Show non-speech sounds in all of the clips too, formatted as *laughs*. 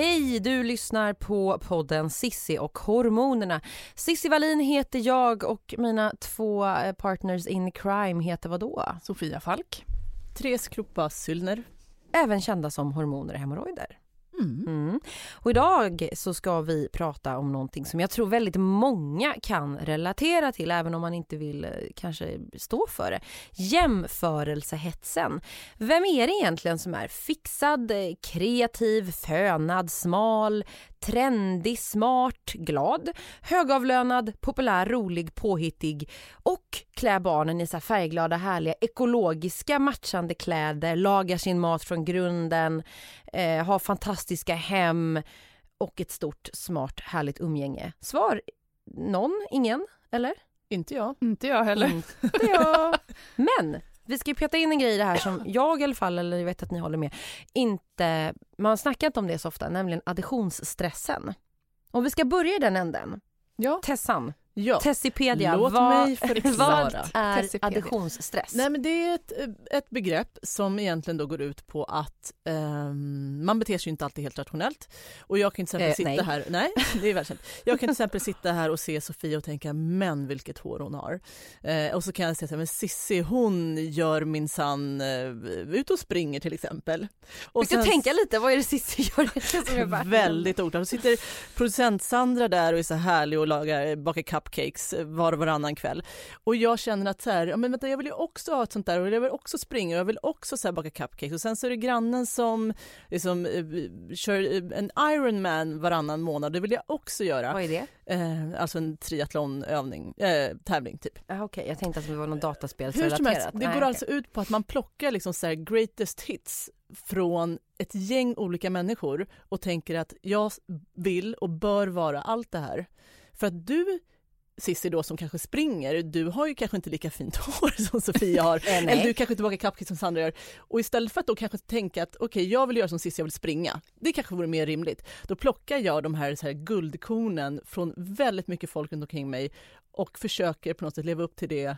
Hej! Du lyssnar på podden Sissi och hormonerna. Sissi Wallin heter jag och mina två eh, partners in crime heter vad då? Sofia Falk. Therese Kroppa Syllner. Även kända som hormoner och hemorrojder. Mm. Mm. Och idag så ska vi prata om någonting som jag tror väldigt många kan relatera till även om man inte vill eh, kanske stå för det. Jämförelsehetsen. Vem är det egentligen som är fixad, kreativ, fönad, smal, trendig, smart, glad, högavlönad, populär, rolig, påhittig och klär barnen i så färgglada, härliga, ekologiska matchande kläder, lagar sin mat från grunden, eh, har fantastiska hem och ett stort, smart, härligt umgänge. Svar? Någon? Ingen? Eller? Inte jag. Inte jag heller. Inte jag. Men vi ska ju peta in en grej i det här som jag i alla fall, eller jag vet att ni håller med, inte, man snackar inte om det så ofta, nämligen additionsstressen. Och vi ska börja i den änden. Ja. Tessan, ja. Tessipedia, Låt vad, mig *laughs* förklara. vad är Tessipedia. additionsstress? Nej men det är ett, ett begrepp som egentligen då går ut på att ehm, man beter sig inte alltid helt rationellt. Och jag kan till exempel Eh, sitta nej. här, nej det är välkänt. Jag kan till exempel sitta här och se Sofia och tänka men vilket hår hon har. Eh, och så kan jag säga så här, men Sissi hon gör minsann uh, ut och springer till exempel. Och Fick du tänka lite, vad är det Cissi gör? *laughs* Det som bara- Väldigt oklart. Då sitter producent Sandra där och är så härlig och lagar, bakar cupcakes var och varannan kväll. Och jag känner att så här, ja, men vänta, jag vill ju också ha ett sånt där och jag vill också springa och jag vill också så här baka cupcakes. Och sen så är det grannen som liksom, eh, kör eh, en Ironman varannan månad. Det vill jag också göra. Vad är det? Eh, alltså en triathlonövning, eh, tävling typ. Ah, Okej, jag tänkte att det var något Hur som helst, det Nej, går okej. alltså ut på att man plockar liksom så här greatest hits från ett gäng olika människor och tänker att jag vill och bör vara allt det här. För att du Cissi då som kanske springer, du har ju kanske inte lika fint *laughs* hår som Sofia har. *laughs* Nej. Eller du kanske inte bakar cupcakes som Sandra gör. Och istället för att då kanske tänka att okej, jag vill göra som Cissi, jag vill springa. Det kanske vore mer rimligt. Då plockar jag de här, så här guldkornen från väldigt mycket folk runt omkring mig och försöker på något sätt leva upp till det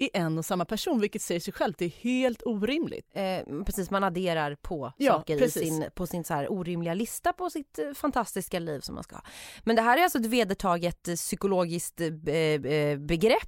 i en och samma person, vilket säger sig självt, det är helt orimligt. Eh, precis, man adderar på Ja, saker i precis. sin, på sin så här orimliga lista på sitt eh, fantastiska liv som man ska ha. Men det här är alltså ett vedertaget eh, psykologiskt eh, begrepp,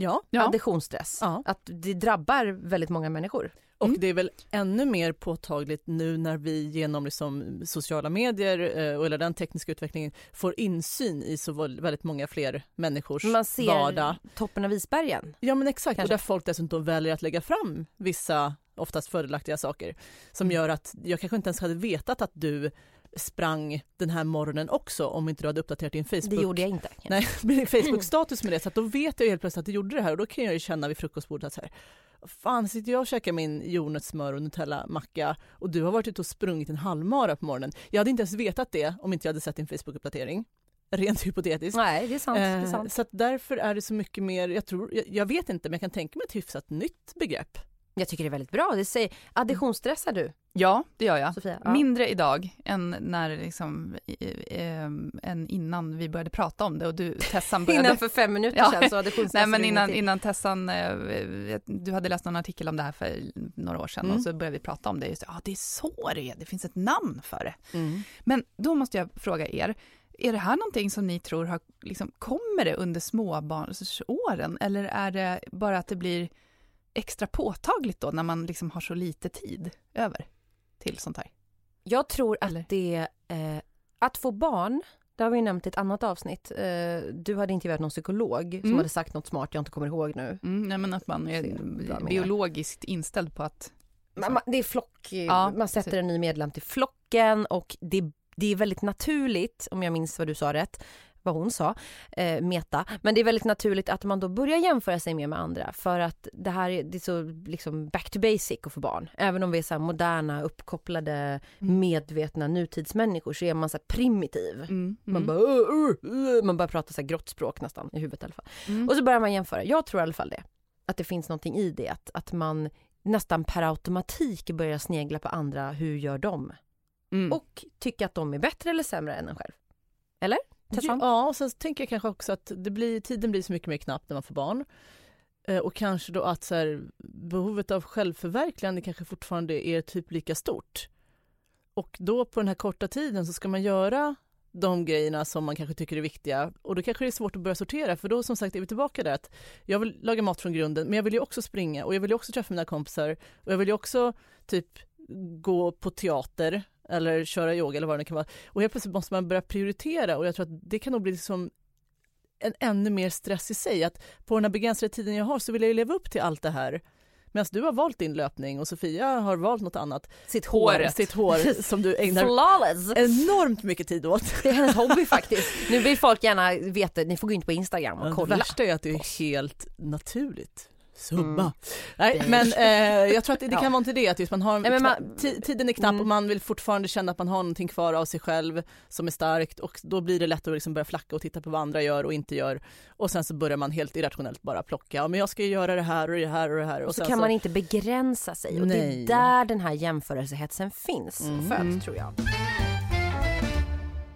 Ja, Ja. additionsstress. Ja. Att det drabbar väldigt många människor. Och Mm. det är väl ännu mer påtagligt nu när vi genom liksom sociala medier eh, och hela den tekniska utvecklingen får insyn i så väl- väldigt många fler människors Man ser vardag. toppen av isbergen. Ja men exakt, Kanske. och där folk dessutom väljer att lägga fram vissa oftast fördelaktiga saker som gör att jag kanske inte ens hade vetat att du sprang den här morgonen också om inte du hade uppdaterat din Facebook. Det gjorde jag inte. Nej, *laughs* min Facebook-status med det, så att då vet jag helt plötsligt att du gjorde det här och då kan jag ju känna vid frukostbordet att så här, fan sitter jag och käkar min jordnötssmör och Nutella-macka och du har varit ute och sprungit en halvmara på morgonen. Jag hade inte ens vetat det om inte jag hade sett din Facebook-uppdatering. Rent hypotetiskt. Nej, det är sant. Det är Eh, sant. Så att därför är det så mycket mer, jag tror, jag, jag vet inte men jag kan tänka mig ett hyfsat nytt begrepp. Jag tycker det är väldigt bra. Det säger, additionsstressar du, Ja, det gör jag. Sofia? Ja. Mindre idag än när liksom, eh, än innan vi började prata om det och du Tessan började. Innan för fem minuter Ja. sedan så additionsstressar Nej men innan, innan Tessan, eh, du hade läst någon artikel om det här för några år sedan Mm. och så började vi prata om det. Just, ah, det är så det är, det finns ett namn för det. Mm. Men då måste jag fråga er, är det här någonting som ni tror har, liksom, kommer det under småbarnsåren eller är det bara att det blir extra påtagligt då när man liksom har så lite tid över till sånt här? Jag tror Eller? att det, eh, att få barn, det har vi nämnt i ett annat avsnitt. Eh, du hade intervjuat någon psykolog som Mm. hade sagt något smart jag inte kommer ihåg nu. Mm, nej, men att man är biologiskt inställd på att... Man, man, det är flock, Ja, man sätter precis. en ny medlem till flocken och det, det är väldigt naturligt, om jag minns vad du sa rätt, vad hon sa, eh, Meta, men det är väldigt naturligt att man då börjar jämföra sig mer med andra för att det här är, det är så liksom back to basic att få barn. Även om vi är så moderna, uppkopplade, Mm. medvetna nutidsmänniskor så är man så primitiv. Mm, Man mm, bara, "Åh, åh, åh", man börjar prata så här grottspråk nästan i huvudet i alla fall. mm. Och så börjar man jämföra. Jag tror i alla fall det. Att det finns någonting i det. Att, att man nästan per automatik börjar snegla på andra. Hur gör de? Mm. Och tycka att de är bättre eller sämre än en själv. Eller? Tessan? Ja, och sen tänker jag kanske också att det blir, tiden blir så mycket mer knapp när man får barn. Eh, Och kanske då att så här, behovet av självförverkligande kanske fortfarande är typ lika stort. Och då på den här korta tiden så ska man göra de grejerna som man kanske tycker är viktiga och då kanske det är svårt att börja sortera för då som sagt är vi tillbaka där att jag vill laga mat från grunden men jag vill ju också springa och jag vill ju också träffa mina kompisar och jag vill ju också typ gå på teater eller köra yoga eller vad det kan vara och helt plötsligt måste man börja prioritera och jag tror att det kan nog bli liksom en ännu mer stress i sig att på den här begränsade tiden jag har så vill jag ju leva upp till allt det här Medan du har valt din löpning och Sofia har valt något annat. Sitt hår. Sitt hår *laughs* som du ägnar Flawless. enormt mycket tid åt. *laughs* Det är hennes hobby faktiskt. Nu vill folk gärna veta, ni får gå in på Instagram och Det kolla. värsta är att det är helt naturligt. Subba. Mm. Nej, Det- men eh, jag tror att det, det *laughs* Ja. kan vara till det, att just man har Nej, man- tiden är knapp Mm. och man vill fortfarande känna att man har någonting kvar av sig själv som är starkt och då blir det lättare att liksom börja flacka och titta på vad andra gör och inte gör och sen så börjar man helt irrationellt bara plocka, ja men jag ska ju göra det här och det här och det här och så kan man inte begränsa sig och det Nej. är där den här jämförelsehetsen finns Mm. och föds tror jag.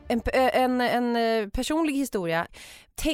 Eh, en, en, en personlig historia.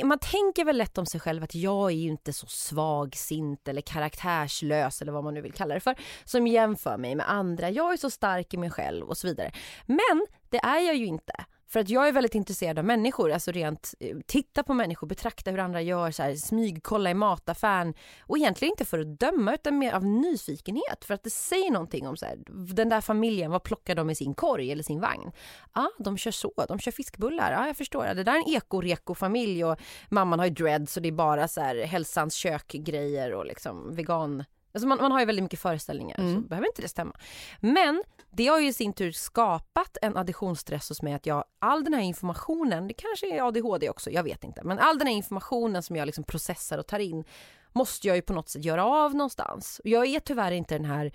Man tänker väl lätt om sig själv att jag är ju inte så svagsint eller karaktärslös eller vad man nu vill kalla det för som jämför mig med andra. Jag är så stark i mig själv och så vidare. Men det är jag ju inte. För att jag är väldigt intresserad av människor, alltså rent eh, titta på människor, betrakta hur andra gör, så här, smygkolla i mataffären. Och egentligen inte för att döma utan mer av nyfikenhet. För att det säger någonting om så här, den där familjen, vad plockar de i sin korg eller sin vagn? Ja, ah, de kör så, de kör fiskbullar, ja ah, jag förstår, det där är en eko-reko-familj och mamman har ju dreads och det är bara så här hälsans kök-grejer och liksom vegan Alltså man, man har ju väldigt mycket föreställningar, Mm. så behöver inte det stämma. Men det har ju i sin tur skapat en additionsstress hos mig att jag, all den här informationen, det kanske är ADHD också, jag vet inte, men all den här informationen som jag liksom processar och tar in måste jag ju på något sätt göra av någonstans. Jag är tyvärr inte den här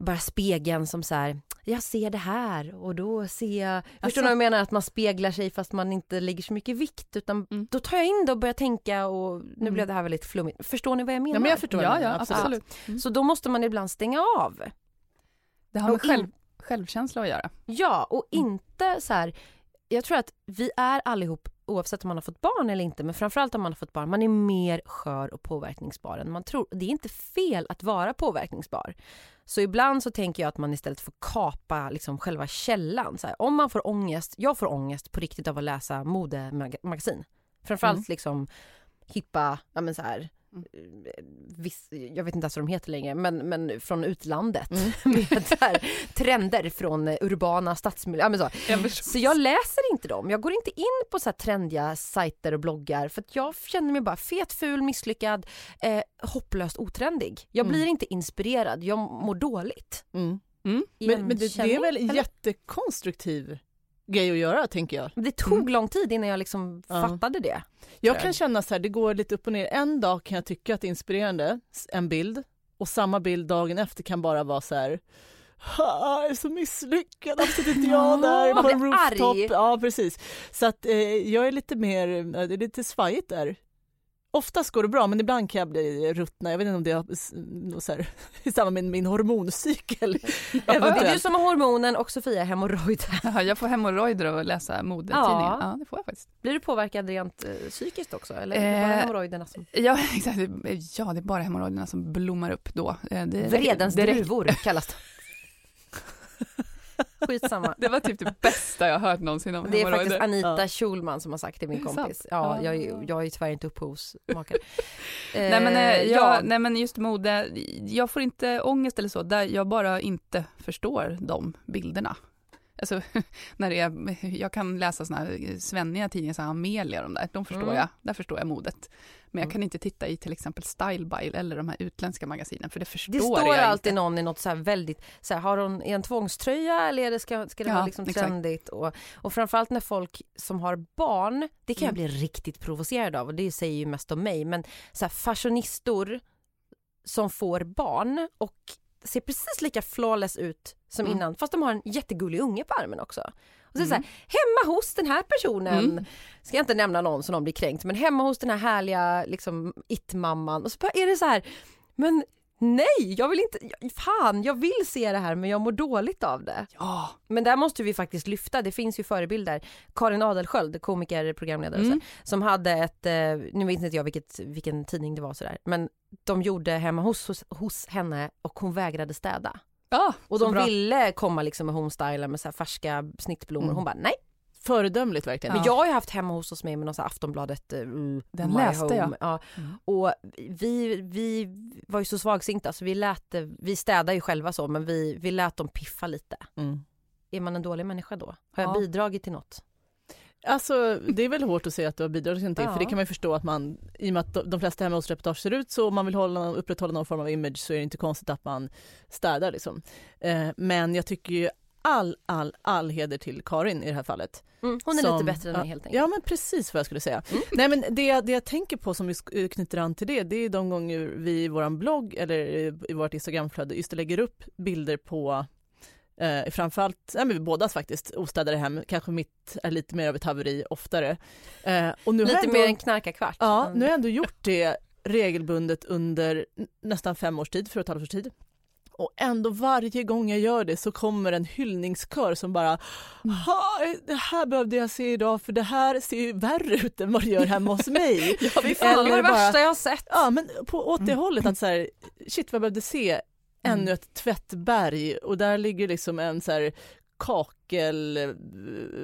bara spegeln som så här, jag ser det här och då ser jag, förstår Alltså- du vad jag menar? Att man speglar sig fast man inte lägger så mycket vikt utan Mm. då tar jag in det och börjar tänka och nu Mm. blev det här väldigt flummigt. Förstår ni vad jag menar? Ja men jag förstår Ja, ja, absolut. Mm. Så då måste man ibland stänga av. Det har med själv, självkänsla att göra. Ja, och Mm. inte så här. Jag tror att vi är allihop, oavsett om man har fått barn eller inte, men framförallt om man har fått barn, man är mer skör och påverkningsbar än man tror. Det är inte fel att vara påverkningsbar. Så ibland så tänker jag att man istället får kapa liksom själva källan. Så här, om man får ångest, jag får ångest på riktigt av att läsa modemagasin. Framförallt Mm. liksom hippa, ja men så här, Mm. eh, viss, jag vet inte ens vad de heter längre, men, men från utlandet Mm. *laughs* med så här, trender från urbana stadsmiljöer. Ja, men så. så jag läser inte dem. Jag går inte in på så här trendiga sajter och bloggar för att jag känner mig bara fet, ful, misslyckad, eh, hopplöst otrendig. Jag Mm. blir inte inspirerad, jag mår dåligt. Mm. Mm. Men, men det, det är väl en jättekonstruktiv grej att göra tänker jag. Det tog Mm. lång tid innan jag liksom Ja. fattade det. Jag jag. kan känna så här, det går lite upp och ner. En dag kan jag tycka att det är inspirerande, en bild, och samma bild dagen efter kan bara vara så här "Ha, jag är så misslyckad, varför sitter inte jag där på en rooftop? arg. Ja, precis. Så att eh, jag är lite mer, det är lite svajigt där. Oftast går det bra, men ibland kan jag bli ruttna. Jag vet inte om det är så här, *laughs* i samband med min hormoncykel. *laughs* Det är du som har hormonen och Sofia hemorrojder. *laughs* Jaha, jag får hemorrojder av att läsa modetidningen. Ja. Ja. det får jag faktiskt. Blir du påverkad rent eh, psykiskt också? Eller är det bara Eh, hemorrojderna som... Ja, exakt. Ja, det är bara hemorrojderna som blommar upp då. Eh, Det, Vredens druvor kallas det. Skitsamma. det var typ det bästa jag hört någonsin om Det är faktiskt. Anita Ja. Schulman som har sagt det, min kompis. Ja, Ja. jag, är- jag är tyvärr inte upphovsmakare. *laughs* Nej men, eh, Eh, jag, nej men just mode, jag får inte ångest eller så, där jag bara inte förstår de bilderna. Alltså, *laughs* när det är, jag kan läsa såna här svenniga tidningar, så här Amelia de där, de förstår Mm. jag, där förstår jag modet. Men jag Mm. kan inte titta i till exempel Style By eller de här utländska magasinen, för det förstår Det står jag alltid inte. någon i något så här väldigt, så här, har hon en tvångströja eller är det, ska, ska det Ja, vara liksom trendigt? Och, och framförallt när folk som har barn, det kan jag Mm. bli riktigt provocerad av och det säger ju mest om mig, men så här, fashionistor som får barn och ser precis lika flawless ut som Mm. innan, fast de har en jättegullig unge på armen också. Och så Mm. så här, hemma hos den här personen, Mm. ska jag inte nämna någon som någon blir kränkt, men hemma hos den här härliga liksom it-mamman och så är det så här, men nej, jag vill inte, fan, jag vill se det här men jag mår dåligt av det. Ja, Men där måste vi faktiskt lyfta, det finns ju förebilder. Karin Adelsköld, komiker, programledare, och så, Mm. som hade ett, eh, nu vet inte jag vilket, vilken tidning det var sådär, men de gjorde hemma hos, hos, hos henne och hon vägrade städa. Ja, Och de bra. ville komma liksom med homestylar med så färska snittblommor. Mm. Hon bara nej. Föredömligt verkligen. Men jag har ju haft hemma hos oss mig med någon så Aftonbladet. eh, Den läste jag. Home. Ja. Mm. Och vi, vi var ju så svagsinta så vi lät, det- vi städar ju själva så men vi, vi lät dem piffa lite. Mm. Är man en dålig människa då? Har jag Ja. bidragit till något? Alltså det är väl hårt att säga att du har bidragit till, Ja. för det kan man ju förstå att man, i och med att de- flesta hemma hos reportage ser ut så, om man vill hålla, upprätthålla någon form av image så är det inte konstigt att man städar liksom. Eh, men jag tycker ju all, all, all heder till Karin i det här fallet. Mm, hon är Som- lite bättre än mig helt enkelt. Ja men precis vad jag skulle säga. Mm. Nej men det, det jag tänker på som vi sk- knyter an till det, det är de gånger vi i våran blogg eller i vårt Instagramflöde just lägger upp bilder på Eh, framförallt, ja, men bådas faktiskt, ostädade hem, kanske mitt är lite mer av ett haveri oftare. Eh, och nu Lite ändå, mer än knarkarkvart. Ja, Mm. nu har jag ändå gjort det regelbundet under nästan fem års tid, för ett halvt års tid. Och ändå varje gång jag gör det så kommer en hyllningskör som bara "Ha, det här behövde jag se idag för det här ser ju värre ut än vad det gör hemma hos mig. *laughs* Ja, fy fan, det var det bara- värsta jag har sett. Ja men på, åt det Mm. hållet att så här, shit vad jag behövde se Mm. ännu ett tvättberg och där ligger liksom en så här kakel, eh,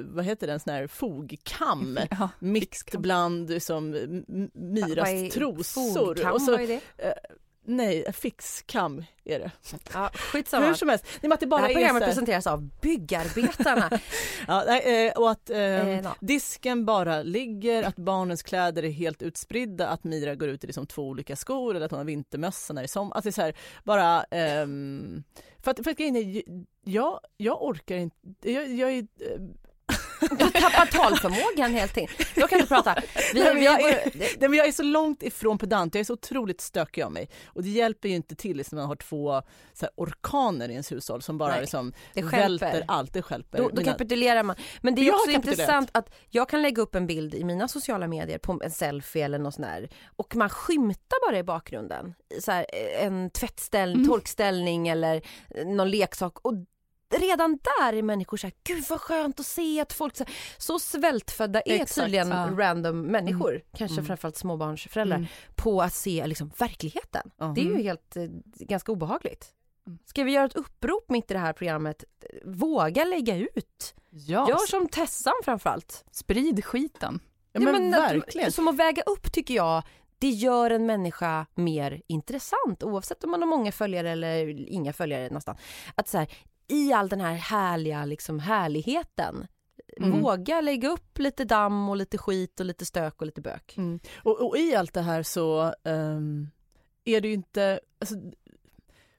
vad heter den, sån här fogkam *laughs* Ja, fixkam. bland liksom, M- M- Miras Vad är trosor. fogkam? Och så, Vad är det? Nej, fixkam är det. Ja, skitsamma. Hur som helst, nej, att det Det bara här är så programmet här, presenteras av Byggarbetarna. *laughs* ja, nej, eh, och att eh, Eh, disken bara ligger, att barnens kläder är helt utspridda, att Mira går ut i liksom två olika skor eller att hon har vintermössa när det är sommar. Alltså det är så här, bara, ehm, för att, för att grejen är, jag, jag orkar inte, jag, jag är Du tappar talförmågan helt enkelt. Jag kan inte prata. Vi, Nej, men vi, jag, går- är, nej, men jag är så långt ifrån pedant, jag är så otroligt stökig av mig. Och det hjälper ju inte till liksom, när man har två här, orkaner i ens hushåll som bara Nej, liksom, välter allt, det stjälper. Då, då mina- kapitulerar man. Men det är Jag också intressant att jag kan lägga upp en bild i mina sociala medier på en selfie eller något sånt där och man skymtar bara i bakgrunden. Så här, en tvättställning, Mm. torkställning eller någon leksak och redan där är människor så här, gud vad skönt att se att folk så, här, så svältfödda är Exakt, tydligen ja. random människor, kanske Mm. framförallt småbarnsföräldrar, Mm. på att se liksom, verkligheten. Ja. Det är ju Mm. helt eh, ganska obehagligt. Mm. Ska vi göra ett upprop mitt i det här programmet? Våga lägga ut. Ja, Gör som Tessan framförallt. sprid skiten. Ja, men, att- verkligen. Som att väga upp tycker jag, det gör en människa mer intressant oavsett om man har många följare eller inga följare nästan. Att så här, i all den här härliga liksom härligheten, Mm. våga lägga upp lite damm och lite skit och lite stök och lite bök. Mm. Och, och i allt det här så ehm, är det ju inte, alltså,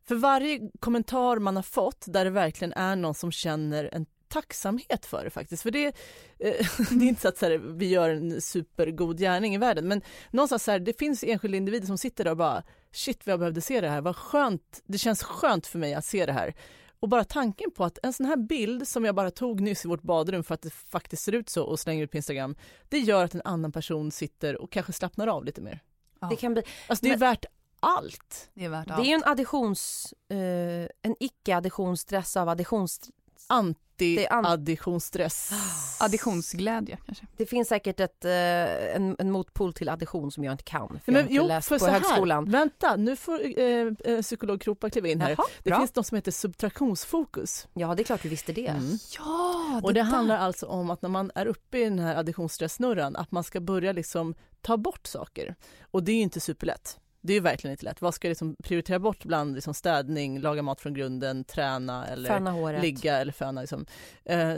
för varje kommentar man har fått där det verkligen är någon som känner en tacksamhet för det faktiskt. För det, eh, *laughs* det är inte så att så här, vi gör en supergod gärning i världen men någonstans så här, det finns enskilda individer som sitter där och bara shit vad jag behövde se det här, vad skönt, det känns skönt för mig att se det här. Och bara tanken på att en sån här bild som jag bara tog nyss i vårt badrum för att det faktiskt ser ut så och slänger ut på Instagram, det gör att en annan person sitter och kanske slappnar av lite mer. Ja. Det, kan bli, Alltså det är Men- värt allt. Det är värt det allt. är ju en additions, eh, en icke-additionsstress av additions... Det Anti-additionsstress. Additionsglädje kanske. Det finns säkert ett, eh, en, en motpol till addition som jag inte kan. För Men, jag har inte jo, läst på högskolan. här, vänta, nu får eh, eh, psykolog Kropa kliva in här. Jaha, det bra. finns något som heter subtraktionsfokus. Ja, det är klart du visste det. Mm. Ja, Och det där. handlar alltså om att när man är uppe i den här additionsstresssnurran, att man ska börja liksom ta bort saker. Och det är ju inte superlätt. Det är ju verkligen inte lätt. Vad ska jag liksom prioritera bort bland liksom städning, laga mat från grunden, träna eller ligga eller föna. Liksom. Eh,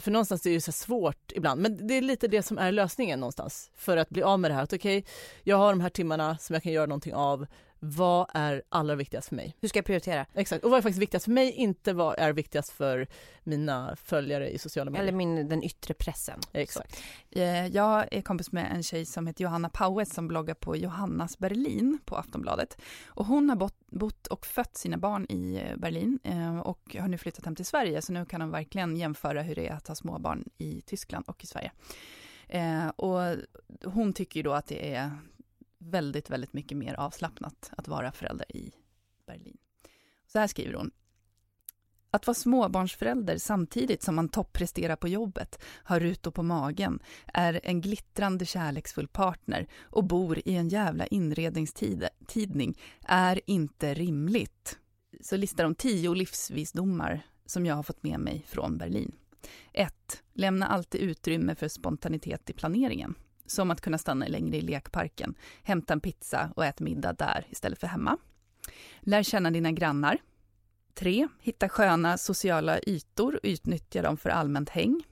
för någonstans är det ju så svårt ibland, men det är lite det som är lösningen någonstans för att bli av med det här. Att okej, jag har de här timmarna som jag kan göra någonting av. Vad är allra viktigast för mig? Hur ska jag prioritera? Exakt, och vad är faktiskt viktigast för mig, inte vad är viktigast för mina följare i sociala medier. Eller min, den yttre pressen. Exakt. Eh, Jag är kompis med en tjej som heter Johanna Pauet som bloggar på Johannas Berlin på Aftonbladet. Och hon har bott, bott och fött sina barn i eh, Berlin eh, och har nu flyttat hem till Sverige så nu kan hon verkligen jämföra hur det är att ha småbarn i Tyskland och i Sverige. Eh, Och hon tycker ju då att det är väldigt, väldigt mycket mer avslappnat att vara förälder i Berlin. Så här skriver hon. Att vara småbarnsförälder samtidigt som man toppresterar på jobbet, har rutor på magen, är en glittrande kärleksfull partner och bor i en jävla inredningstidning är inte rimligt. så listar de tio livsvisdomar som jag har fått med mig från Berlin. 1. Lämna alltid utrymme för spontanitet i planeringen. Som att kunna stanna längre i lekparken, hämta en pizza och äta middag där istället för hemma. Lär känna dina grannar. 3. Hitta sköna sociala ytor och utnyttja dem för allmänt häng.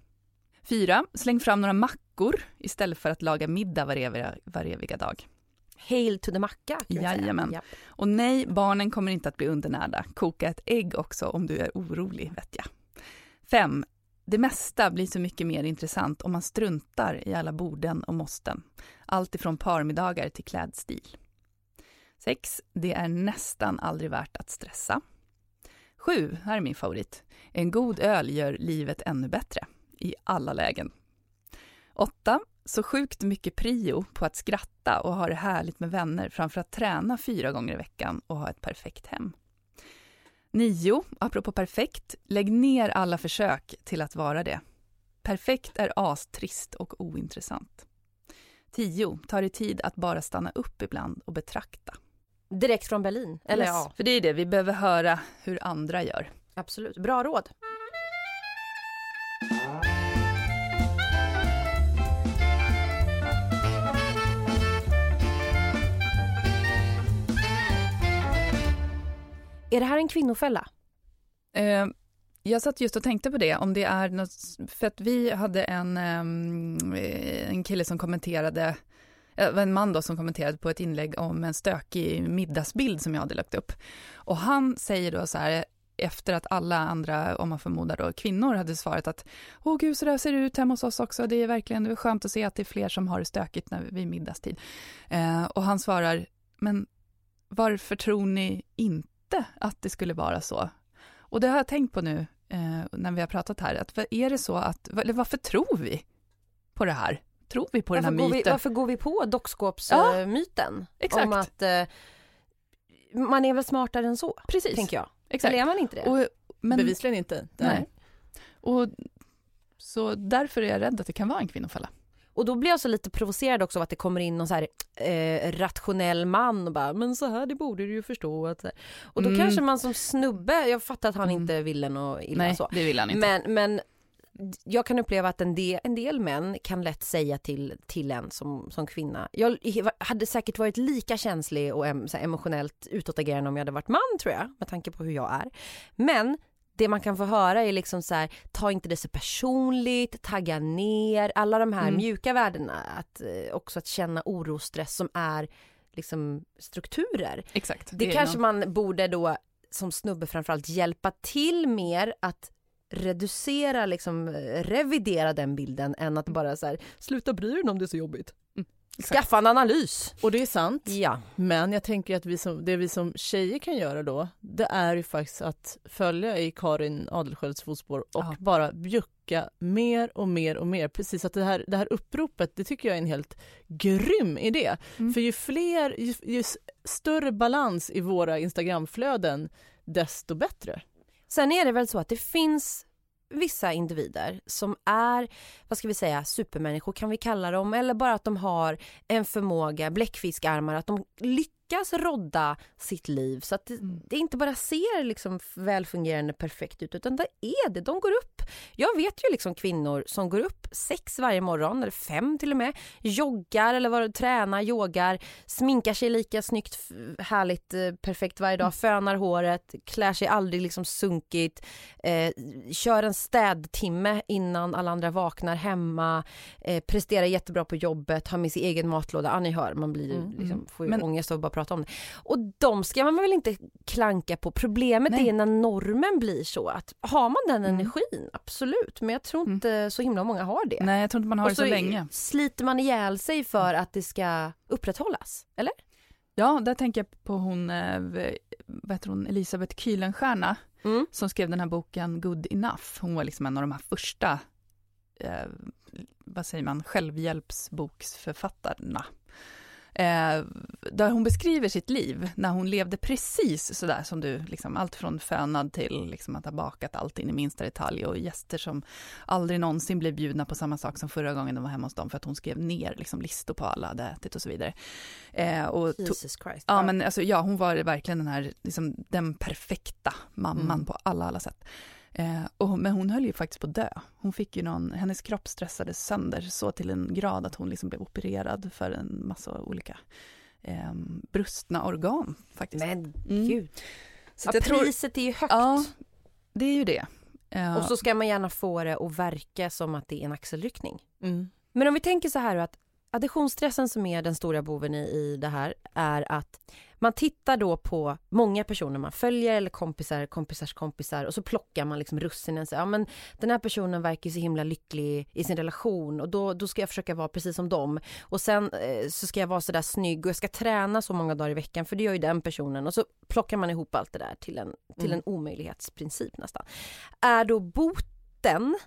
4. Släng fram några mackor istället för att laga middag var eviga, var eviga dag. Hail to the macka. Jajamän. Ja. Och nej, barnen kommer inte att bli undernärda. Koka ett ägg också om du är orolig, vet jag. 5. Det mesta blir så mycket mer intressant om man struntar i alla borden och måsten. Allt ifrån parmiddagar till klädstil. 6. Det är nästan aldrig värt att stressa. 7. Här är min favorit. En god öl gör livet ännu bättre. I alla lägen. 8. Så sjukt mycket prio på att skratta och ha det härligt med vänner framför att träna fyra gånger i veckan och ha ett perfekt hem. 9. Apropå perfekt, lägg ner alla försök till att vara det. Perfekt är astrist och ointressant. 10. Ta dig tid att bara stanna upp ibland och betrakta. Direkt från Berlin. Eller Yes, ja, För det är det, vi behöver höra hur andra gör. absolut. Bra råd. Är det här en kvinnofälla? Eh, jag satt just och tänkte på det, om det är något, för att vi hade en, ehm, eh, en kille som kommenterade, eh, en man då som kommenterade på ett inlägg om en stökig middagsbild som jag hade lagt upp. Och han säger då så här, efter att alla andra, om man förmodar då kvinnor, hade svarat att åh gud, så där ser det ut hemma hos oss också, det är verkligen det är skönt att se att det är fler som har det stökigt när, vid middagstid. Eh, och han svarar, men varför tror ni inte inte att det skulle vara så? Och det har jag tänkt på nu eh, när vi har pratat här, att är det så att, eller varför tror vi på det här? Tror vi på den Varför här går, vi, myten? varför går vi på Ja, dockskåpsmyten? exakt. Om att eh, man är väl smartare än så, Precis, tänker jag. exakt. Eller är man inte det? Och, men, Bevisligen inte. nej. Och, så därför är jag rädd att det kan vara en kvinnofälla. Och då blir jag så lite provocerad också av att det kommer in någon så här eh, rationell man och bara men så här det borde du ju förstå att. Och då Mm. kanske man som snubbe, jag fattar att han Mm. inte ville något illa Nej, så. det vill han inte. Men, men jag kan uppleva att en del, en del män kan lätt säga till, till en som, som kvinna. Jag hade säkert varit lika känslig och em, emotionellt utåtagerande om jag hade varit man tror jag, med tanke på hur jag är. Men det man kan få höra är liksom så här, ta inte det så personligt, tagga ner, alla de här Mm. mjuka värdena. Att, eh, också att känna oro och stress som är liksom strukturer. Exakt. Det, är kanske man borde då som snubbe framförallt hjälpa till mer att reducera, liksom eh, revidera den bilden än att bara så här, sluta bry dig om det är så jobbigt. Skaffa en analys. Och det är sant. Ja. Men jag tänker att vi som, det vi som tjejer kan göra då, det är ju faktiskt att följa i Karin Adelsköls fotspår och Ja. bara bjucka mer och mer och mer. Precis att det här, det här uppropet, det tycker jag är en helt grym idé. Mm. För ju fler, ju, ju större balans i våra Instagramflöden, desto bättre. Sen är det väl så att det finns vissa individer som är, vad ska vi säga, supermänniskor kan vi kalla dem, eller bara att de har en förmåga, bläckfiskarmar, att de lyckas rodda sitt liv. Så att det, Mm. det inte bara ser liksom välfungerande perfekt ut utan det är det, de går upp. Jag vet ju liksom kvinnor som går upp sex varje morgon, eller fem till och med, joggar eller vad, tränar, yogar, sminkar sig lika snyggt, härligt, eh, perfekt varje dag, fönar håret, klär sig aldrig liksom sunkigt, eh, kör en städtimme innan alla andra vaknar hemma, eh, presterar jättebra på jobbet, har med sin egen matlåda, ja ni hör, man blir Mm, liksom, får ju Men- ångest av att bara prata om det. Och de ska man väl inte klanka på, problemet Nej. är när normen blir så att har man den Mm. energin, absolut, men jag tror Mm. inte så himla många har det. Nej, jag tror inte man har Och det så, länge. sliter man ihjäl sig för att det ska upprätthållas, eller? Ja, där tänker jag på hon, eh, vad heter hon, Elisabeth Kühlenstierna Mm. som skrev den här boken Good Enough. Hon var liksom en av de här första, eh, vad säger man, självhjälpsboksförfattarna. Eh, där hon beskriver sitt liv när hon levde precis sådär som du, liksom, allt från fönad till liksom, att ha bakat allt in i minsta detalj och gäster som aldrig någonsin blev bjudna på samma sak som förra gången de var hemma hos dem för att hon skrev ner liksom, listor på alla hade ätit och så vidare. Eh, och Jesus Christ. Ja, men alltså, ja, hon var verkligen den här, liksom, den perfekta mamman Mm. på alla, alla sätt. Eh, och, men hon höll ju faktiskt på att dö. Hon fick ju någon, hennes kropp stressades sönder så till en grad att hon liksom blev opererad för en massa olika eh, brustna organ faktiskt. Men Mm. gud. Så Ja, jag tror, priset är ju högt. ja, det är ju det. Eh, Och så ska man gärna få det att verka som att det är en axelryckning. Mm. Men om vi tänker så här att additionsstressen som är den stora boven i, i det här är att man tittar då på många personer man följer eller kompisar, kompisars kompisar och så plockar man liksom russinen. Så, ja, men den här personen verkar så himla lycklig i sin relation och då, då ska jag försöka vara precis som dem. Och sen eh, så ska jag vara så där snygg och jag ska träna så många dagar i veckan för det gör ju den personen och så plockar man ihop allt det där till en, till Mm. en omöjlighetsprincip nästan. Är då boten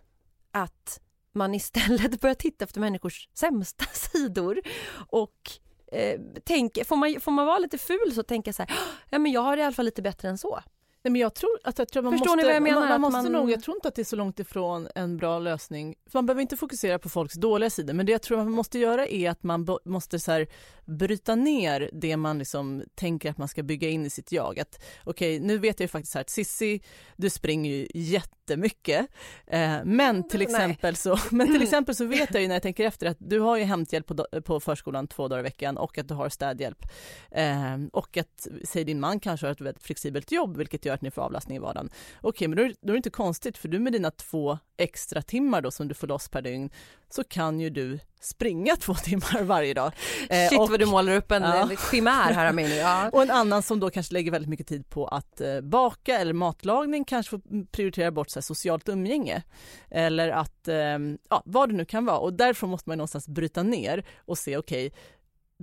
att man istället *laughs* börjar titta efter människors sämsta sidor och eh, tänk, får, man, får man vara lite ful så tänker jag så här, ja men jag har det i alla fall lite bättre än så. Nej, men jag tror att, jag tror man Förstår måste, ni vad jag menar? Man, man måste man- nog, jag tror inte att det är så långt ifrån en bra lösning. För man behöver inte fokusera på folks dåliga sidor, men det jag tror man måste göra är att man måste så här, bryta ner det man liksom tänker att man ska bygga in i sitt jag. Att okej, nu vet jag ju faktiskt här att Sissi, du springer ju jättemycket, eh, men till Nej. exempel så, *laughs* men till exempel så vet jag ju när jag tänker efter att du har ju hämthjälp på, på förskolan två dagar i veckan och att du har städhjälp eh, och att, säg din man kanske har ett väldigt flexibelt jobb vilket gör att ni får avlastning i vardagen. Okej, men då är, då är det inte konstigt för du med dina två extra timmar då som du får loss per dygn så kan ju du springa *laughs* två timmar varje dag. Eh, Shit och, vad du målar upp en Ja. ja. chimär här Amineh. *laughs* Ja. och en annan som då kanske lägger väldigt mycket tid på att eh, baka eller matlagning, kanske får prioritera bort så här, socialt umgänge. Eller att, eh, ja vad det nu kan vara. Och därför måste man någonstans bryta ner och se okej,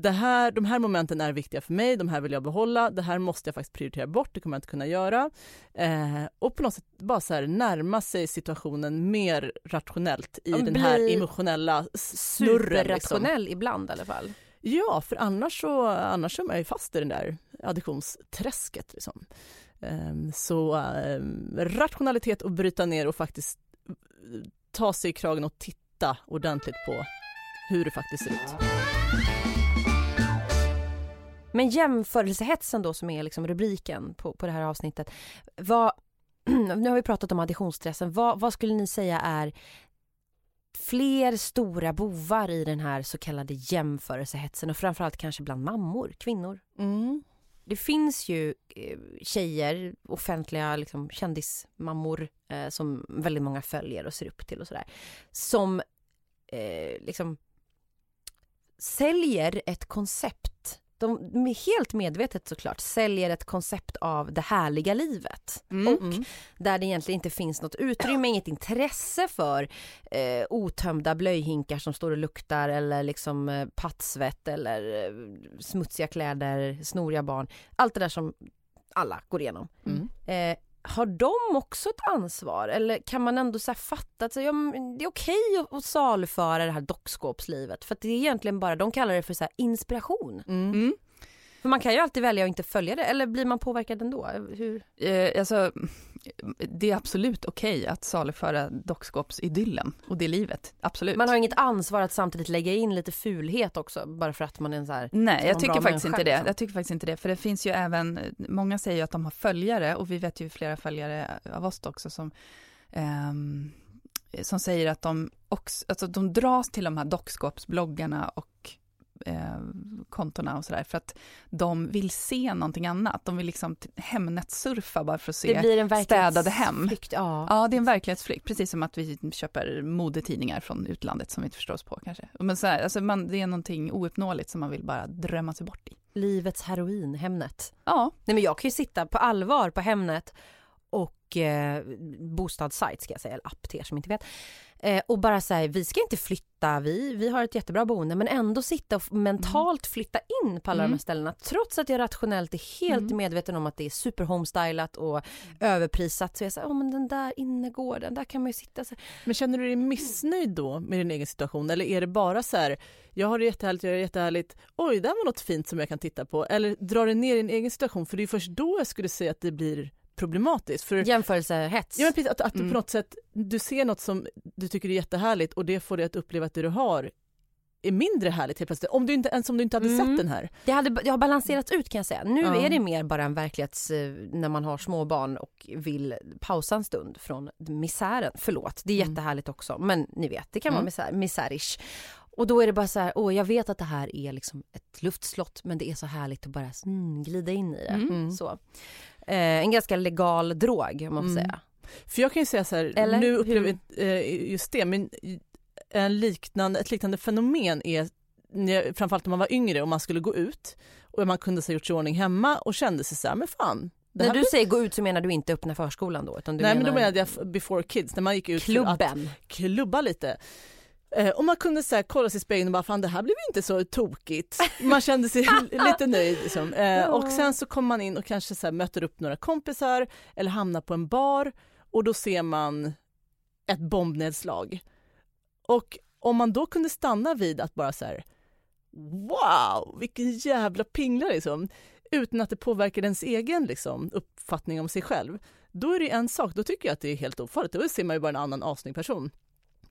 det här, de här momenten är viktiga för mig, de här vill jag behålla, det här måste jag faktiskt prioritera bort, det kommer jag inte kunna göra. Eh, och på något sätt bara så här närma sig situationen mer rationellt i den här emotionella snurren. Liksom. Superrationell ibland i alla fall. Ja, för annars så, annars är man ju fast i den där additionsträsket. Liksom. Ehm, Så ehm, rationalitet och bryta ner och faktiskt eh, ta sig i kragen och titta ordentligt på hur det faktiskt ser ut. Men jämförelsehetsen då som är liksom rubriken på, på det här avsnittet. Vad, *clears throat* nu har vi pratat om additionsstressen. Vad, vad skulle ni säga är fler stora bovar i den här så kallade jämförelsehetsen och framförallt kanske bland mammor, kvinnor? Mm. Det finns ju eh, tjejer, offentliga liksom, kändismammor eh, som väldigt många följer och ser upp till och sådär. Som eh, liksom säljer ett koncept. De helt medvetet såklart säljer ett koncept av det härliga livet. Mm. Och där det egentligen inte finns något utrymme, inget intresse för eh, otömda blöjhinkar som står och luktar eller liksom eh, pattsvett eller eh, smutsiga kläder, snoriga barn. Allt det där som alla går igenom. Mm. Eh, har de också ett ansvar eller kan man ändå så här fatta att så, ja, det är okej att, att saluföra det här dockskåpslivet för att det är egentligen bara, de kallar det för så här inspiration. Mm. Mm. För man kan ju alltid välja att inte följa det eller blir man påverkad ändå? Hur? Eh, alltså, det är absolut okej att saluföra dockskåpsidyllen och det livet. Absolut. Man har inget ansvar att samtidigt lägga in lite fulhet också bara för att man är en så här Nej, jag tycker faktiskt inte det. liksom. Jag tycker faktiskt inte det, för det finns ju även, många säger ju att de har följare och vi vet ju flera följare av oss också som, ehm, som säger att de också, alltså de dras till de här dockskåpsbloggarna och eh, kontona och sådär för att de vill se någonting annat. De vill liksom Hemnet-surfa bara för att se det blir en städade hem. Ja. Ja, det är en verklighetsflykt, precis som att vi köper modetidningar från utlandet som vi inte förstår oss på kanske. Men så här, alltså man, det är någonting ouppnåeligt som man vill bara drömma sig bort i. Livets heroin, Hemnet. Ja, Nej men jag kan ju sitta på allvar på Hemnet och eh, bostadssajt ska jag säga, eller app till er som inte vet. Eh, och bara säga vi ska inte flytta, vi, vi har ett jättebra boende men ändå sitta och mentalt flytta in på alla Mm. de här ställena trots att jag rationellt är helt Mm. medveten om att det är super homestylat och överprisat. Så jag säger, oh, men den där innergården, där kan man ju sitta så. Men känner du dig missnöjd då med din egen situation eller är det bara så här, jag har det jättehärligt, jag har det jättehärligt, oj, det här var något fint som jag kan titta på eller drar det ner din egen situation för det är först då jag skulle säga att det blir problematiskt. För Jämförelsehets. Ja, men precis, att, att du Mm. på något sätt du ser något som du tycker är jättehärligt och det får dig att uppleva att det du har är mindre härligt helt plötsligt. Om du inte, ens om du inte hade Mm. sett den här. Det, hade, det har balanserats ut kan jag säga. Nu Ja. är det mer bara en verklighets... eh, När man har små barn och vill pausa en stund från misären. Förlåt, det är Mm. jättehärligt också. Men ni vet, det kan vara Mm. misär, misärish. Och då är det bara så här, åh jag vet att det här är liksom ett luftslott men det är så härligt att bara mm, glida in i det. Mm. Mm. Så. Eh, en ganska legal drog om man får Mm. säga. För jag kan ju säga så här, Eller nu upplever jag eh, just det, men en liknande, ett liknande fenomen är framförallt när man var yngre och man skulle gå ut och man kunde ha gjort sig i ordning hemma och kände sig så här, men fan. När du blir- säger gå ut så menar du inte öppna förskolan då? Utan du Nej menar men då menade jag before kids, när man gick ut för att klubben. klubba lite. Eh, och man kunde så kolla sig i spegeln och bara, fan det här blev inte så tokigt. Man kände sig *laughs* lite nöjd. Liksom. Eh, och sen så kommer man in och kanske så möter upp några kompisar eller hamnar på en bar och då ser man ett bombnedslag. Och om man då kunde stanna vid att bara så här, wow, vilken jävla pingla liksom, utan att det påverkar ens egen liksom, uppfattning om sig själv, då är det en sak, då tycker jag att det är helt ofarligt, då ser man ju bara en annan asnygg person.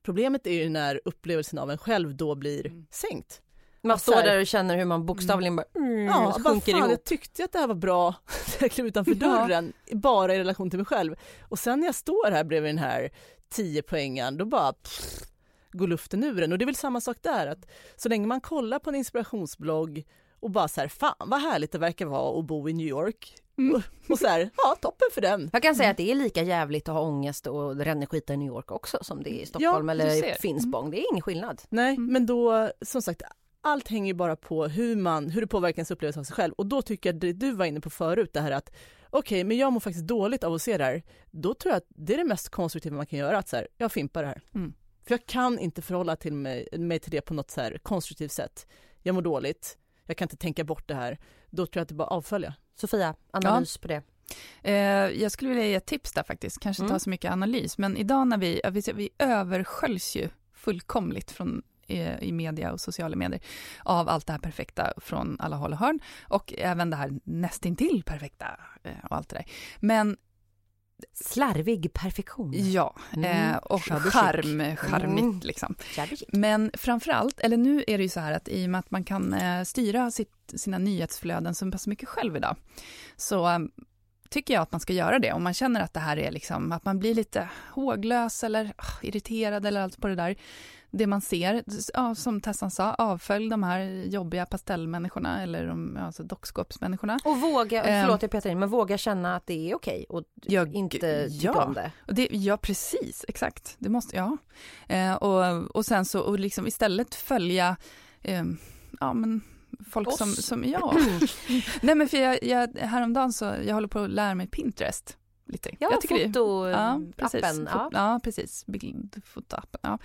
Problemet är ju när upplevelsen av en själv då blir Mm. sänkt. Man står här- där och känner hur man bokstavligen bara mm, Ja, bara sjunker fan, ihop. jag tyckte att det här var bra *laughs* när jag klev utanför Ja. dörren, bara i relation till mig själv. Och sen när jag står här bredvid den här 10 poängen då bara pff, går luften ur en. Och det är väl samma sak där, att så länge man kollar på en inspirationsblogg och bara så här, fan vad härligt det verkar vara att bo i New York. Mm. Och, så här, ja toppen för den. Jag kan säga att det är lika jävligt att ha ångest och ränneskita i New York också som det är i Stockholm du eller. Finspång. Det är ingen skillnad. Nej, Mm. men då, som sagt, allt hänger ju bara på hur, man, hur det påverkar ens upplevelse av sig själv. Och då tycker jag det du var inne på förut, det här att okej, men jag mår faktiskt dåligt av att se det här. Då tror jag att det är det mest konstruktiva man kan göra, att så här, jag fimpar det här. Mm. För jag kan inte förhålla till mig, mig till det på något så konstruktivt sätt. Jag mår dåligt, jag kan inte tänka bort det här. Då tror jag att det bara avfölja. Sofia, analys på det. Eh, jag skulle vilja ge ett tips där faktiskt, kanske inte Mm. ha så mycket analys, men idag när vi, ja, vi, vi översköljs ju fullkomligt från eh, i media och sociala medier av allt det här perfekta från alla håll och hörn och även det här nästintill perfekta eh, och allt det där. Men Slarvig perfektion. ja, Mm. eh, och charm, charmigt Mm. liksom. Men framförallt, eller nu är det ju så här att i och med att man kan eh, styra sitt, sina nyhetsflöden så pass mycket själv idag, så eh, tycker jag att man ska göra det. Om man känner att det här är liksom, att man blir lite håglös eller ah, irriterad eller allt på det där. Det man ser, ja, som Tessan sa, avfölj de här jobbiga pastellmänniskorna eller de alltså dockskåpsmänniskorna. Och våga, Ehm. förlåt jag petar in, men våga känna att det är okej och Ja, inte tycka ja. om det. Det, ja, precis, exakt. Det måste, ja. Eh, och, och sen så, och liksom istället följa, eh, ja men folk Oss. som, som, ja. *clears throat* Nej men för jag, jag, häromdagen så, jag håller på att lära mig Pinterest lite. Ja, jag tycker det- Ja, fotoappen. precis. Ja. Ja. ja, precis. Bildfotoappen. Ja.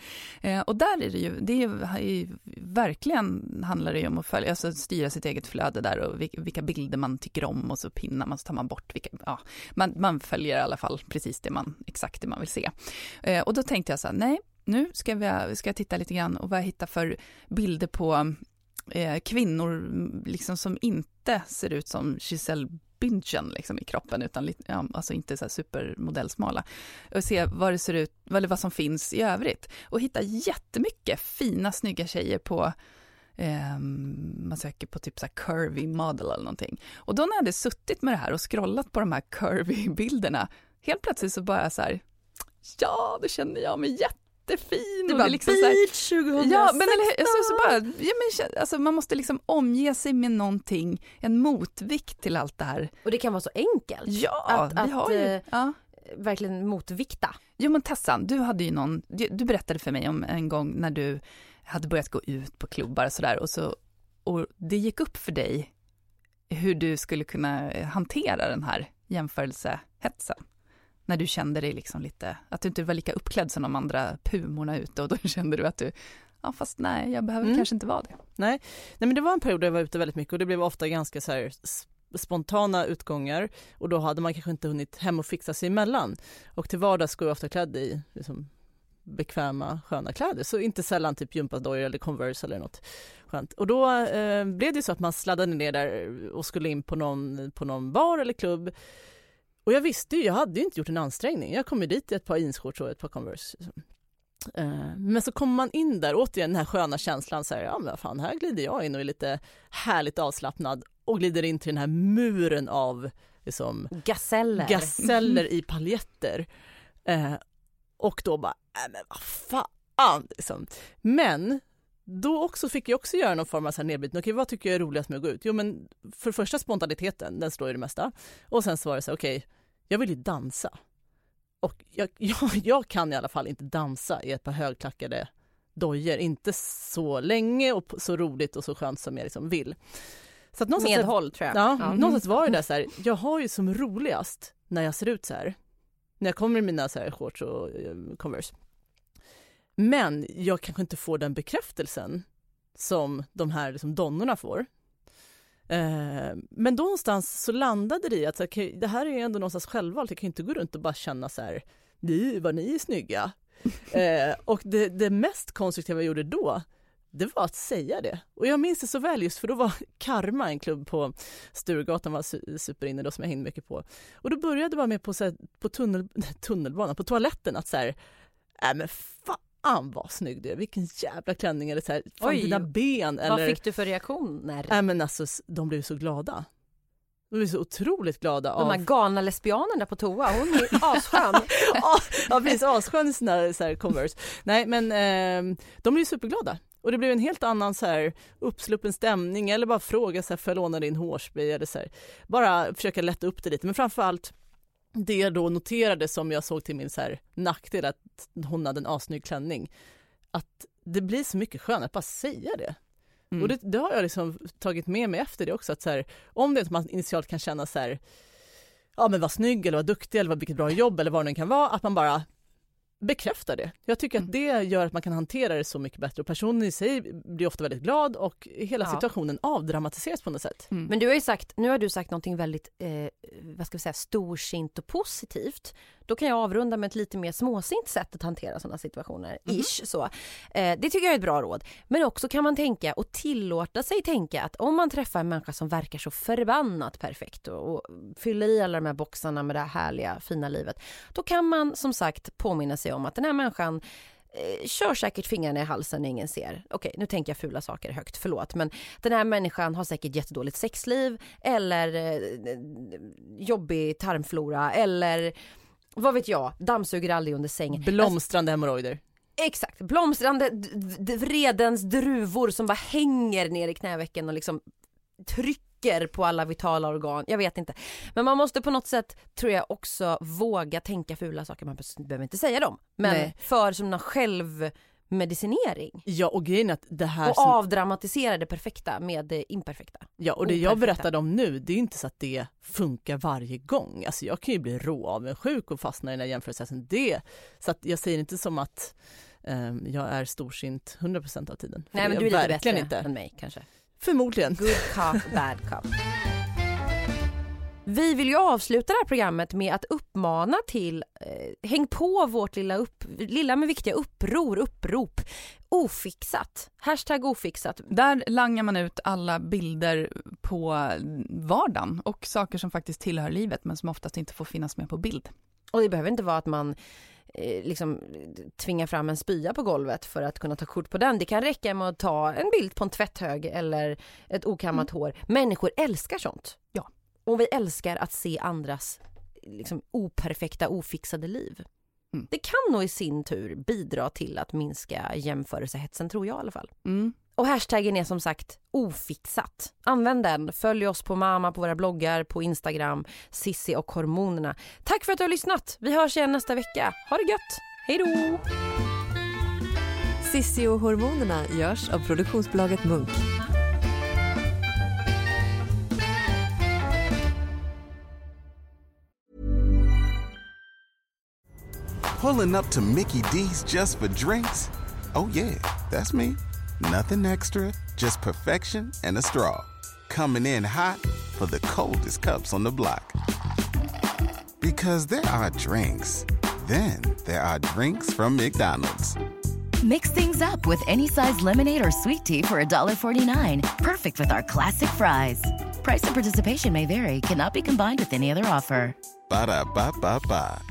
Eh, och där är det ju, det är ju, är ju verkligen handlar det ju om att följa, alltså styra sitt eget flöde där och vilka, vilka bilder man tycker om och så pinnar man så tar man bort vilka, ja, man, man följer i alla fall precis det man, exakt det man vill se. Eh, och då tänkte jag så här, nej, nu ska, vi, ska jag titta lite grann och vad jag hittar för bilder på eh, kvinnor mm, liksom som inte ser ut som Giselle bingen liksom i kroppen, utan lite, ja, alltså inte så här supermodellsmala. Och se vad det ser ut, eller vad som finns i övrigt. Och hitta jättemycket fina, snygga tjejer på ehm, man söker på typ så här curvy model eller någonting. Och då när jag hade suttit med det här och scrollat på de här curvy *laughs* bilderna, helt plötsligt så bara så här, ja, då känner jag mig jättefin. Det och bara är liksom så här, beach 2016. Ja, men eller, alltså, så bara, ja, men, alltså, man måste liksom omge sig med någonting, en motvikt till allt det här. Och det kan vara så enkelt. Ja, Att- vi att, har ju... eh, Ja. Verkligen motvikta. Jo men Tessan, du hade ju någon, du, du berättade för mig om en gång när du hade börjat gå ut på klubbar och sådär och så, och det gick upp för dig hur du skulle kunna hantera den här jämförelsehetsen. När du kände dig liksom lite, att du inte var lika uppklädd som de andra pumorna ute och då *laughs* kände du att du, ja fast nej, jag behöver Mm. kanske inte vara det. Nej. Nej, men det var en period där jag var ute väldigt mycket och det blev ofta ganska så här spontana utgångar och då hade man kanske inte hunnit hem och fixa sig emellan. Och till vardags går jag ofta klädd i liksom, bekväma, sköna kläder, så inte sällan typ gympadojor eller Converse eller något skönt. Och då eh, blev det så att man sladdade ner där och skulle in på någon, på någon bar eller klubb. Och jag visste ju, jag hade ju inte gjort en ansträngning. Jag kom ju dit i ett par jeansshorts och ett par Converse. Eh, Men så kommer man in där, återigen den här sköna känslan, så här, ja men fan, här glider jag in och är lite härligt avslappnad och glider in till den här muren av liksom, Gaseller. gaseller i *laughs* paljetter. Eh, och då bara, äh, men vad fan! Liksom. Men då också fick jag också göra någon form av så här nedbrytning. Okej, vad tycker jag är roligast med att gå ut? Jo, men för första spontaniteten, den står i det mesta. Och sen så var det så här, okej, jag vill ju dansa. Och jag, *laughs* jag, jag kan i alla fall inte dansa i ett par högklackade dojor, inte så länge och så roligt och så skönt som jag liksom vill. Så att någonstans- Medhåll tror jag. Ja, Ja. någonstans var det där så här, jag har ju som roligast när jag ser ut så här. När jag kommer i mina så här shorts och eh, Converse. Men jag kanske inte får den bekräftelsen som de här liksom, donnorna får. Eh, men då någonstans så landade det i att det här är ju ändå någonstans självvalt. Jag kan ju inte gå runt och bara känna så här, ni, vad ni är snygga. *laughs* eh, och det, det mest konstruktiva jag gjorde då, det var att säga det. Och jag minns det så väl just för då var *laughs* Karma, en klubb på Sturegatan, var su- superinne då som jag hängde mycket på. Och då började jag bara med på, så här, på tunnel, *laughs* tunnelbanan, på toaletten att så här, äh men fan vad snygg du är, vilken jävla klänning eller så här, fan Oj. dina ben eller Vad fick du för reaktioner? Nej men alltså de blev så glada. De blev så otroligt glada De här av... galna lesbianerna på toa, hon är asskön. *laughs* Ja, precis, asskön i sina så här Converse. Nej men eh, de blev superglada. Och det blev en helt annan så här uppsluppen stämning eller bara fråga så här, får jag låna din hårspray eller så här. Bara försöka lätta upp det lite men framförallt det jag då noterade som jag såg till min så här nackdel att hon hade en assnygg klänning. Att det blir så mycket skönare att bara säga det. Mm. Och det, det har jag liksom tagit med mig efter det också. Att så här, om det är att man initialt kan känna så här, ja men vad snygg eller vad duktig eller vad vilket bra jobb eller vad det nu kan vara, att man bara bekräftar det. Jag tycker Mm. att det gör att man kan hantera det så mycket bättre och personen i sig blir ofta väldigt glad och hela Ja. situationen avdramatiseras på något sätt. Mm. Men du har ju sagt, nu har du sagt någonting väldigt, eh, vad ska vi säga, storsint och positivt. Då kan jag avrunda med ett lite mer småsint sätt att hantera sådana situationer, Mhm. ish så. Eh, det tycker jag är ett bra råd. Men också kan man tänka och tillåta sig tänka att om man träffar en människa som verkar så förbannat perfekt och, och fyller i alla de här boxarna med det här härliga, fina livet. Då kan man som sagt påminna sig om att den här människan eh, kör säkert fingrarna i halsen när ingen ser. Okej, nu tänker jag fula saker högt, förlåt. Men den här människan har säkert jättedåligt sexliv eller eh, jobbig tarmflora eller vad vet jag, dammsuger aldrig under sängen. Blomstrande hemorrojder. Exakt, blomstrande vredens druvor som bara hänger ner i knävecken och liksom trycker på alla vitala organ. Jag vet inte. Men man måste på något sätt, tror jag, också våga tänka fula saker. Man behöver inte säga dem. Men Nej. för som någon självmedicinering. Ja och grejen att det här Och som, avdramatisera det perfekta med det imperfekta. ja, och det jag operfekta. berättade om nu, det är inte så att det funkar varje gång. Alltså jag kan ju bli råavundsjuk och fastna i den här jämförelsen. Det, så att jag säger inte som att ehm, jag är storsint 100% av tiden. Nej men du är jag lite bättre inte. än mig kanske. Förmodligen. Good cop, bad cop. Vi vill ju avsluta det här programmet med att uppmana till, eh, häng på vårt lilla, upp, lilla men viktiga uppror, upprop. Ofixat. Hashtag ofixat. Där langar man ut alla bilder på vardagen och saker som faktiskt tillhör livet men som oftast inte får finnas med på bild. Och det behöver inte vara att man liksom tvingar fram en spya på golvet för att kunna ta kort på den. Det kan räcka med att ta en bild på en tvätthög eller ett okammat hår. Människor älskar sånt. Ja. Och vi älskar att se andras liksom, operfekta, ofixade liv. Mm. Det kan nog i sin tur bidra till att minska jämförelsehetsen, tror jag i alla fall. Mm. Och hashtaggen är som sagt ofixat. Använd den. Följ oss på Mama på våra bloggar, på Instagram, Sissi och hormonerna. Tack för att du har lyssnat. Vi hörs igen nästa vecka. Ha det gött. Hej då! Sissi och hormonerna görs av produktionsbolaget Munk. Pulling up to Mickey D's just for drinks? Oh, yeah, that's me. Nothing extra, just perfection and a straw. Coming in hot for the coldest cups on the block. Because there are drinks, then there are drinks from McDonald's. Mix things up with any size lemonade or sweet tea for $1.49. Perfect with our classic fries. Price and participation may vary, cannot be combined with any other offer. Ba da ba ba ba.